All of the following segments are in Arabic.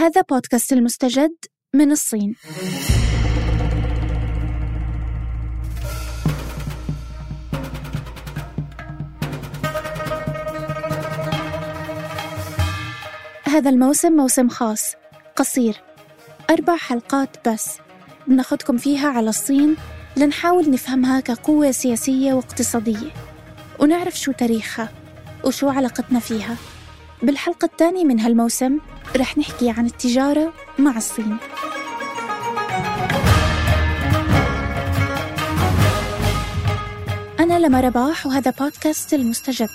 هذا بودكاست المستجد من الصين. هذا الموسم موسم خاص قصير. أربع حلقات بس. بناخدكم فيها على الصين لنحاول نفهمها كقوة سياسية واقتصادية. ونعرف شو تاريخها وشو علاقتنا فيها. بالحلقة الثانية من هالموسم رح نحكي عن التجارة مع الصين. أنا لما رباح وهذا بودكاست المستجد.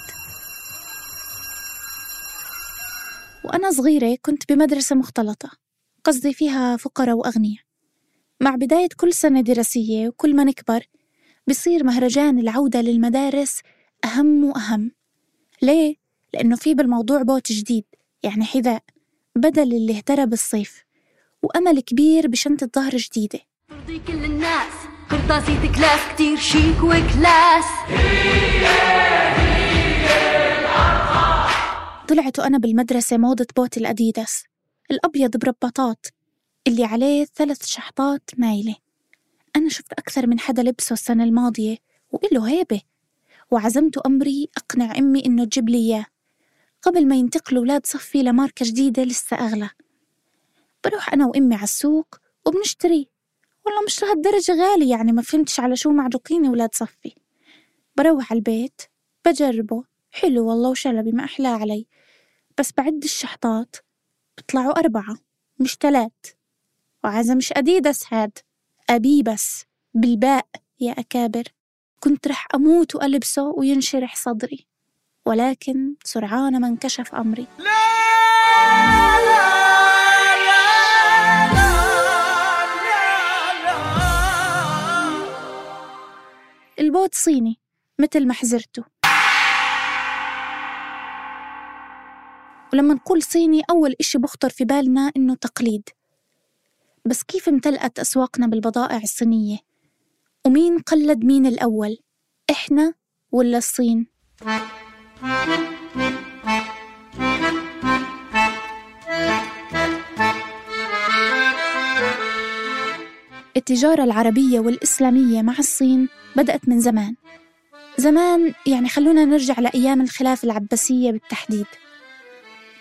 وأنا صغيرة كنت بمدرسة مختلطة قصدي فيها فقراء وأغنياء. مع بداية كل سنة دراسية وكل ما نكبر بصير مهرجان العودة للمدارس أهم وأهم. ليه؟ لأنه في بالموضوع بوت جديد يعني حذاء بدل اللي اهترى بالصيف وأمل كبير بشنطة ظهر جديدة. ترضي كل الناس قرطاسية class كتير شيك و class. طلعت وأنا بالمدرسة موضة بوت الأديداس الأبيض برباطات اللي عليه ثلاث شحطات مايلة. أنا شفت أكثر من حدا لبسه السنة الماضية وإله هيبة. وعزمت أمري أقنع أمي إنه تجيب لي إياه. قبل ما ينتقلوا ولاد صفي لماركة جديدة لسه أغلى. بروح أنا وأمي على السوق وبنشتري. والله مش لهالدرجة غالي يعني ما فهمتش على شو معجوقين ولاد صفي. بروح على البيت بجربه. حلو والله وشلبي ما أحلاه علي. بس بعد الشحطات بيطلعوا أربعة مش تلات وعزة مش أديدس هاد أبي بس بالباء يا أكابر. كنت رح أموت وألبسه وينشرح صدري. ولكن سرعان ما انكشف أمري البوت صيني مثل ما حزرته ولما نقول صيني أول إشي بخطر في بالنا إنه تقليد بس كيف امتلأت أسواقنا بالبضائع الصينية؟ ومين قلد مين الأول؟ إحنا ولا الصين؟ التجارة العربية والإسلامية مع الصين بدأت من زمان. زمان يعني خلونا نرجع لأيام الخلافة العباسية بالتحديد.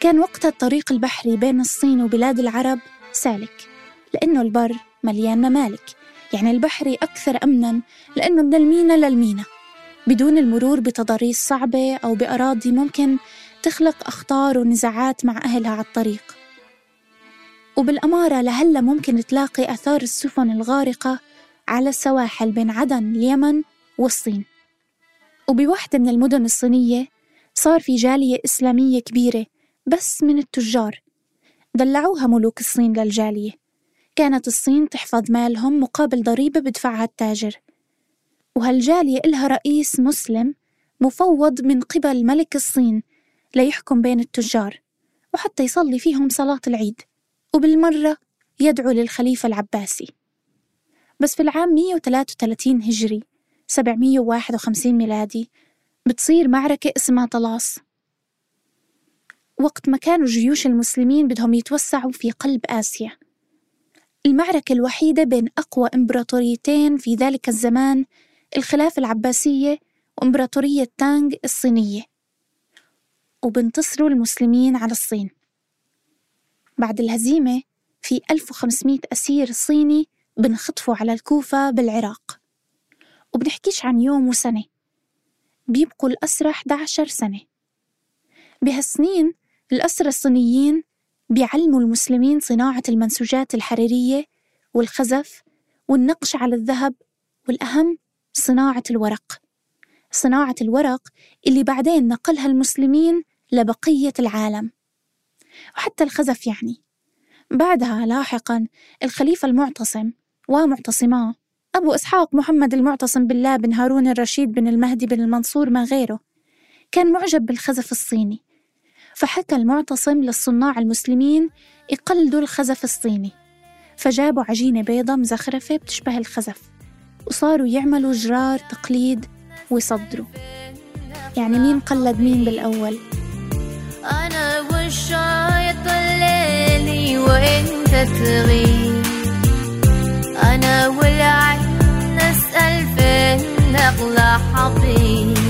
كان وقتها الطريق البحري بين الصين وبلاد العرب سالك لأنه البر مليان ممالك. يعني البحري أكثر أمنا لأنه من المينا للمينا. بدون المرور بتضاريس صعبة أو بأراضي ممكن تخلق أخطار ونزاعات مع أهلها على الطريق. وبالأمارة لهلا ممكن تلاقي آثار السفن الغارقة على السواحل بين عدن اليمن والصين. وبوحدة من المدن الصينية صار في جالية إسلامية كبيرة بس من التجار. دلعوها ملوك الصين للجالية. كانت الصين تحفظ مالهم مقابل ضريبة بدفعها التاجر. وهالجالية إلها رئيس مسلم مفوض من قبل ملك الصين ليحكم بين التجار وحتى يصلي فيهم صلاة العيد وبالمرة يدعو للخليفة العباسي. بس في العام 133 هجري 751 ميلادي بتصير معركة اسمها طلاس وقت ما كانوا جيوش المسلمين بدهم يتوسعوا في قلب آسيا. المعركة الوحيدة بين أقوى إمبراطوريتين في ذلك الزمان الخلافة العباسية وإمبراطورية تانغ الصينية وبنتصروا المسلمين على الصين. بعد الهزيمة في 1500 أسير صيني بنخطفوا على الكوفة بالعراق. وبنحكيش عن يوم وسنة. بيبقوا الأسرى 11 سنة. بهالسنين الأسرى الصينيين بيعلموا المسلمين صناعة المنسوجات الحريرية والخزف والنقش على الذهب والأهم صناعة الورق. صناعة الورق اللي بعدين نقلها المسلمين لبقية العالم. وحتى الخزف يعني. بعدها لاحقا الخليفة المعتصم ومعتصماه أبو إسحاق محمد المعتصم بالله بن هارون الرشيد بن المهدي بن المنصور ما غيره كان معجب بالخزف الصيني. فحكى المعتصم للصناع المسلمين يقلدوا الخزف الصيني. فجابوا عجينة بيضة مزخرفة بتشبه الخزف. وصاروا يعملوا جرار تقليد ويصدروا. يعني مين قلد مين بالأول؟ أنا والشايط الليلي وإنت تغيب أنا والعين نسأل فين نغلى حبيب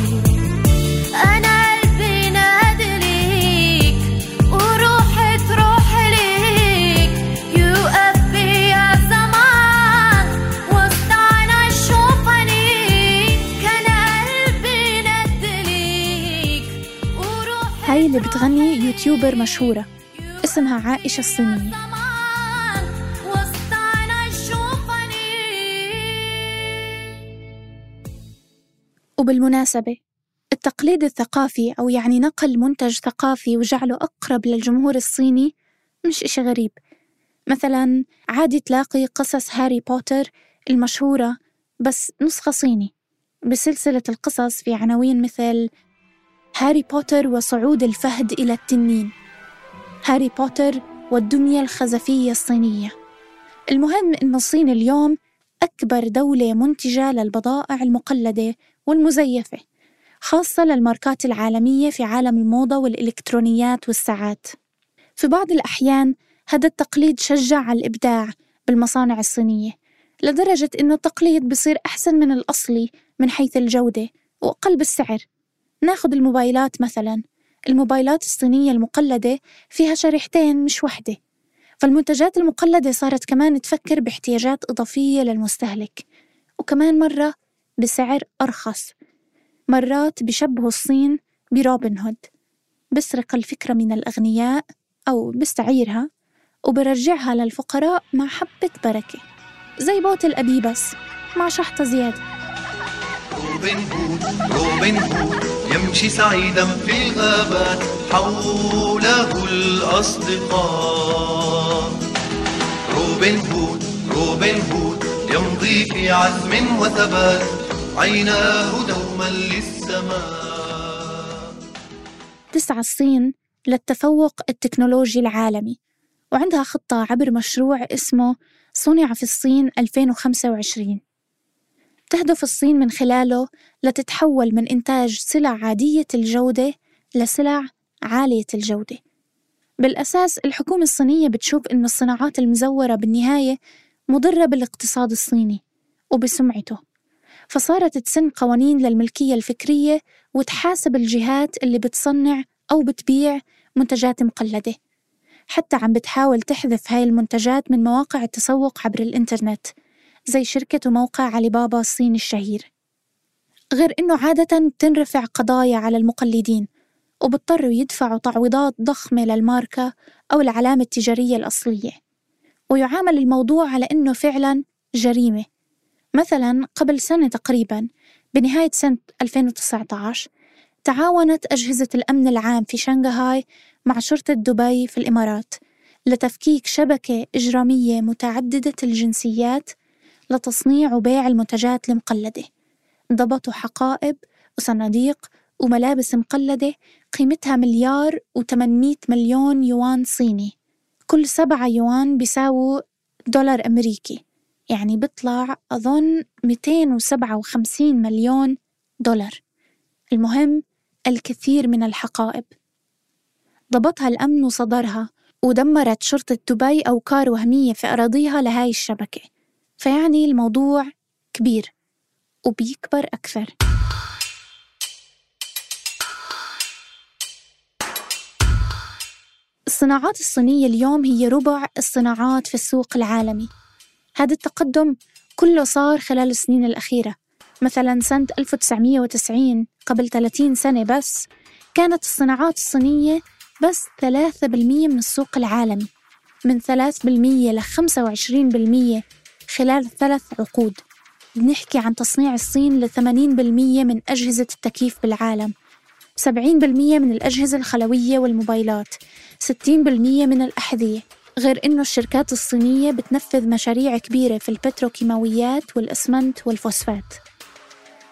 اللي بتغني يوتيوبر مشهورة. اسمها عائشة الصينية. وبالمناسبة التقليد الثقافي أو يعني نقل منتج ثقافي وجعله أقرب للجمهور الصيني مش إشي غريب. مثلا عادي تلاقي قصص هاري بوتر المشهورة بس نسخة صيني. بسلسلة القصص في عناوين مثل هاري بوتر وصعود الفهد إلى التنين. هاري بوتر والدمية الخزفية الصينية. المهم إن الصين اليوم أكبر دولة منتجة للبضائع المقلدة والمزيفة خاصة للماركات العالمية في عالم الموضة والإلكترونيات والساعات. في بعض الأحيان هذا التقليد شجع على الإبداع بالمصانع الصينية لدرجة إن التقليد بصير أحسن من الأصلي من حيث الجودة وأقل بالسعر ناخد الموبايلات مثلا. الموبايلات الصينية المقلدة فيها شريحتين مش وحدة. فالمنتجات المقلدة صارت كمان تفكر باحتياجات إضافية للمستهلك. وكمان مرة بسعر أرخص. مرات بشبهوا الصين بروبن هود. بسرق الفكرة من الأغنياء أو بستعيرها وبرجعها للفقراء مع حبة بركة. زي بوت الأديداس مع شحطة زيادة. روبن هود روبن هود يمشي سعيدا في الغابات حوله الأصدقاء. روبن هود روبن هود يمضي في عزم وثبات عيناه دوما للسماء. تسعى الصين للتفوق التكنولوجي العالمي وعندها خطة عبر مشروع اسمه صنع في الصين 2025 تهدف الصين من خلاله لتتحول من إنتاج سلع عادية الجودة لسلع عالية الجودة. بالأساس الحكومة الصينية بتشوف إن الصناعات المزورة بالنهاية مضرة بالاقتصاد الصيني وبسمعته. فصارت تسن قوانين للملكية الفكرية وتحاسب الجهات اللي بتصنع أو بتبيع منتجات مقلدة. حتى عم بتحاول تحذف هاي المنتجات من مواقع التسوق عبر الإنترنت. زي شركة وموقع علي بابا الصيني الشهير. غير إنه عادة تنرفع قضايا على المقلدين وبضطروا يدفعوا تعويضات ضخمة للماركة أو العلامة التجارية الأصلية. ويعامل الموضوع على إنه فعلا جريمة. مثلا قبل سنة تقريبا بنهاية سنة 2019 تعاونت أجهزة الأمن العام في شنغهاي مع شرطة دبي في الإمارات لتفكيك شبكة إجرامية متعددة الجنسيات لتصنيع وبيع المنتجات المقلدة. ضبطوا حقائب وصناديق وملابس مقلدة قيمتها مليار و800 مليون يوان صيني. كل سبعة يوان بيساووا دولار أمريكي. يعني بيطلع أظن 257 مليون دولار. المهم الكثير من الحقائب. ضبطها الأمن وصدرها ودمرت شرطة دبي أوكار وهمية في أراضيها لهاي الشبكة. فيعني الموضوع كبير وبيكبر أكثر. الصناعات الصينية اليوم هي ربع الصناعات في السوق العالمي. هذا التقدم كله صار خلال السنين الأخيرة. مثلا سنة 1990 قبل 30 سنة بس كانت الصناعات الصينية بس 3% من السوق العالمي من 3% ل 25% خلال ثلاث عقود. بنحكي عن تصنيع الصين ل 80% من أجهزة التكييف بالعالم 70% من الأجهزة الخلوية والموبايلات 60% من الأحذية غير إنه الشركات الصينية بتنفذ مشاريع كبيرة في البتروكيماويات والأسمنت والفوسفات.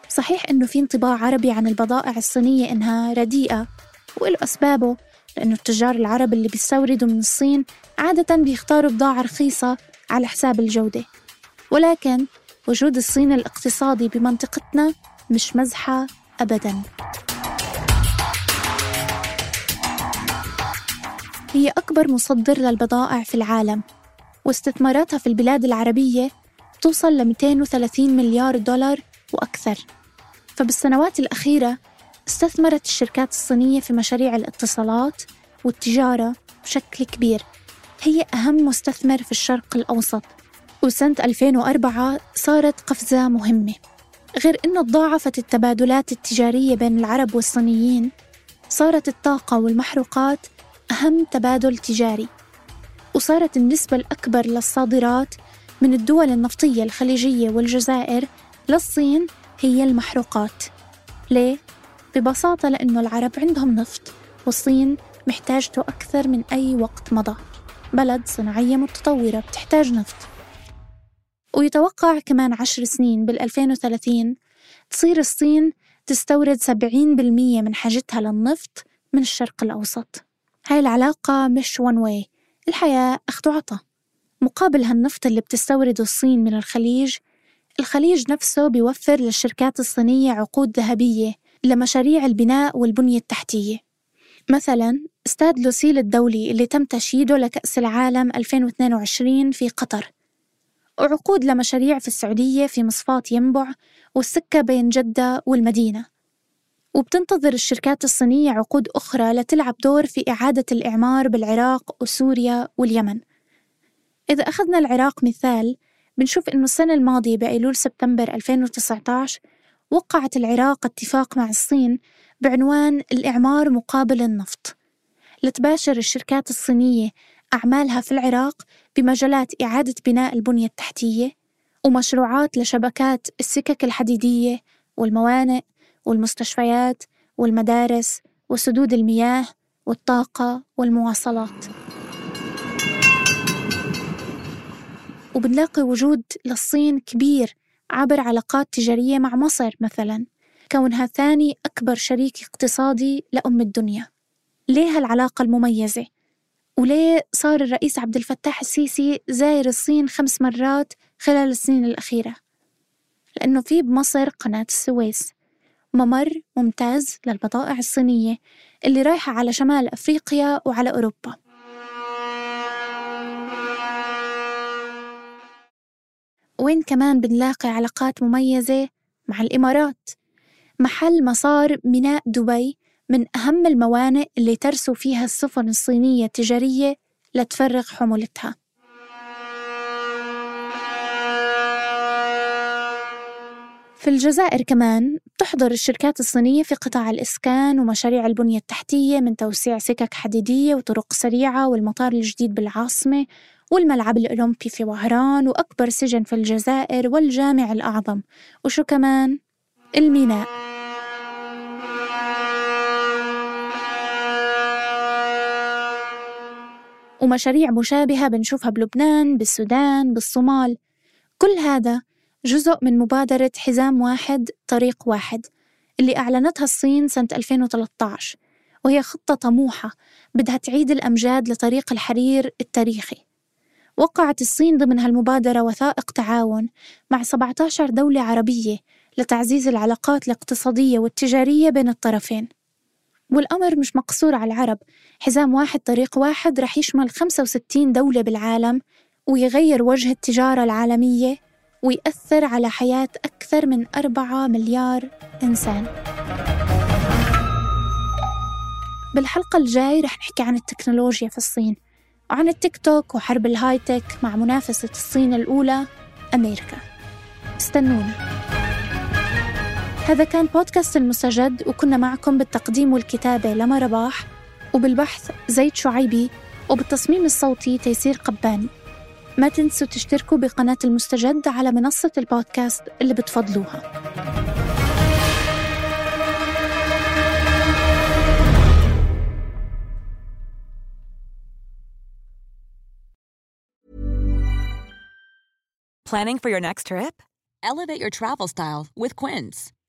صحيح إنه في انطباع عربي عن البضائع الصينية إنها رديئة وله أسبابه لأنه التجار العرب اللي بيستوردوا من الصين عادة بيختاروا بضاعة رخيصة على حساب الجودة. ولكن وجود الصين الاقتصادي بمنطقتنا مش مزحة أبداً. هي أكبر مصدر للبضائع في العالم واستثماراتها في البلاد العربية توصل ل 230 مليار دولار وأكثر. فبالسنوات الأخيرة استثمرت الشركات الصينية في مشاريع الاتصالات والتجارة بشكل كبير. هي أهم مستثمر في الشرق الأوسط. وسنة 2004 صارت قفزة مهمة. غير أنه تضاعفت التبادلات التجارية بين العرب والصينيين صارت الطاقة والمحروقات أهم تبادل تجاري. وصارت النسبة الأكبر للصادرات من الدول النفطية الخليجية والجزائر للصين هي المحروقات. ليه؟ ببساطة لأنه العرب عندهم نفط والصين محتاجته أكثر من أي وقت مضى. بلد صناعية متطورة بتحتاج نفط. ويتوقع كمان عشر سنين بال 2030 تصير الصين تستورد 70% من حاجتها للنفط من الشرق الأوسط. هاي العلاقة مش وان واي الحياة أخذ وعطا مقابل هالنفط اللي بتستورده الصين من الخليج الخليج نفسه بيوفر للشركات الصينية عقود ذهبية لمشاريع البناء والبنية التحتية. مثلا استاد لوسيل الدولي اللي تم تشييده لكأس العالم 2022 في قطر. وعقود لمشاريع في السعودية في مصفاة ينبع والسكة بين جدة والمدينة. وبتنتظر الشركات الصينية عقود أخرى لتلعب دور في إعادة الإعمار بالعراق وسوريا واليمن. إذا أخذنا العراق مثال بنشوف إنه السنة الماضية بأيلول سبتمبر 2019 وقعت العراق اتفاق مع الصين بعنوان الإعمار مقابل النفط. لتباشر الشركات الصينية أعمالها في العراق بمجالات إعادة بناء البنية التحتية ومشروعات لشبكات السكك الحديدية والموانئ والمستشفيات والمدارس وسدود المياه والطاقة والمواصلات وبنلاقي وجود للصين كبير عبر علاقات تجارية مع مصر مثلا كونها ثاني أكبر شريك اقتصادي لأم الدنيا ليه هالعلاقة المميزة؟ وليه صار الرئيس عبد الفتاح السيسي زاير الصين خمس مرات خلال السنين الأخيرة؟ لأنه في بمصر قناة السويس. ممر ممتاز للبضائع الصينية اللي رايحة على شمال أفريقيا وعلى أوروبا. وين كمان بنلاقي علاقات مميزة؟ مع الإمارات. محل مسار ميناء دبي من أهم الموانئ اللي ترسو فيها السفن الصينية التجارية لتفرغ حمولتها. في الجزائر كمان تحضر الشركات الصينية في قطاع الإسكان ومشاريع البنية التحتية من توسيع سكك حديدية وطرق سريعة والمطار الجديد بالعاصمة والملعب الأولمبي في وهران وأكبر سجن في الجزائر والجامع الأعظم. وشو كمان؟ الميناء. ومشاريع مشابهة بنشوفها بلبنان بالسودان بالصومال. كل هذا جزء من مبادرة حزام واحد طريق واحد اللي أعلنتها الصين سنة 2013 وهي خطة طموحة بدها تعيد الأمجاد لطريق الحرير التاريخي. وقعت الصين ضمن هالمبادرة وثائق تعاون مع 17 دولة عربية لتعزيز العلاقات الاقتصادية والتجارية بين الطرفين. والأمر مش مقصور على العرب. حزام واحد طريق واحد رح يشمل 65 دولة بالعالم ويغير وجه التجارة العالمية ويأثر على حياة أكثر من أربعة مليار إنسان. بالحلقة الجاي رح نحكي عن التكنولوجيا في الصين وعن التيك توك وحرب الهاي تك مع منافسة الصين الأولى أمريكا. استنونا. هذا كان بودكاست المستجد وكنا معكم بالتقديم والكتابة لما رباح وبالبحث زيد شعيبي وبالتصميم الصوتي تيسير قباني ما تنسوا تشتركوا بقناة المستجد على منصة البودكاست اللي بتفضلوها Planning for your next trip? Elevate your travel style with Quince.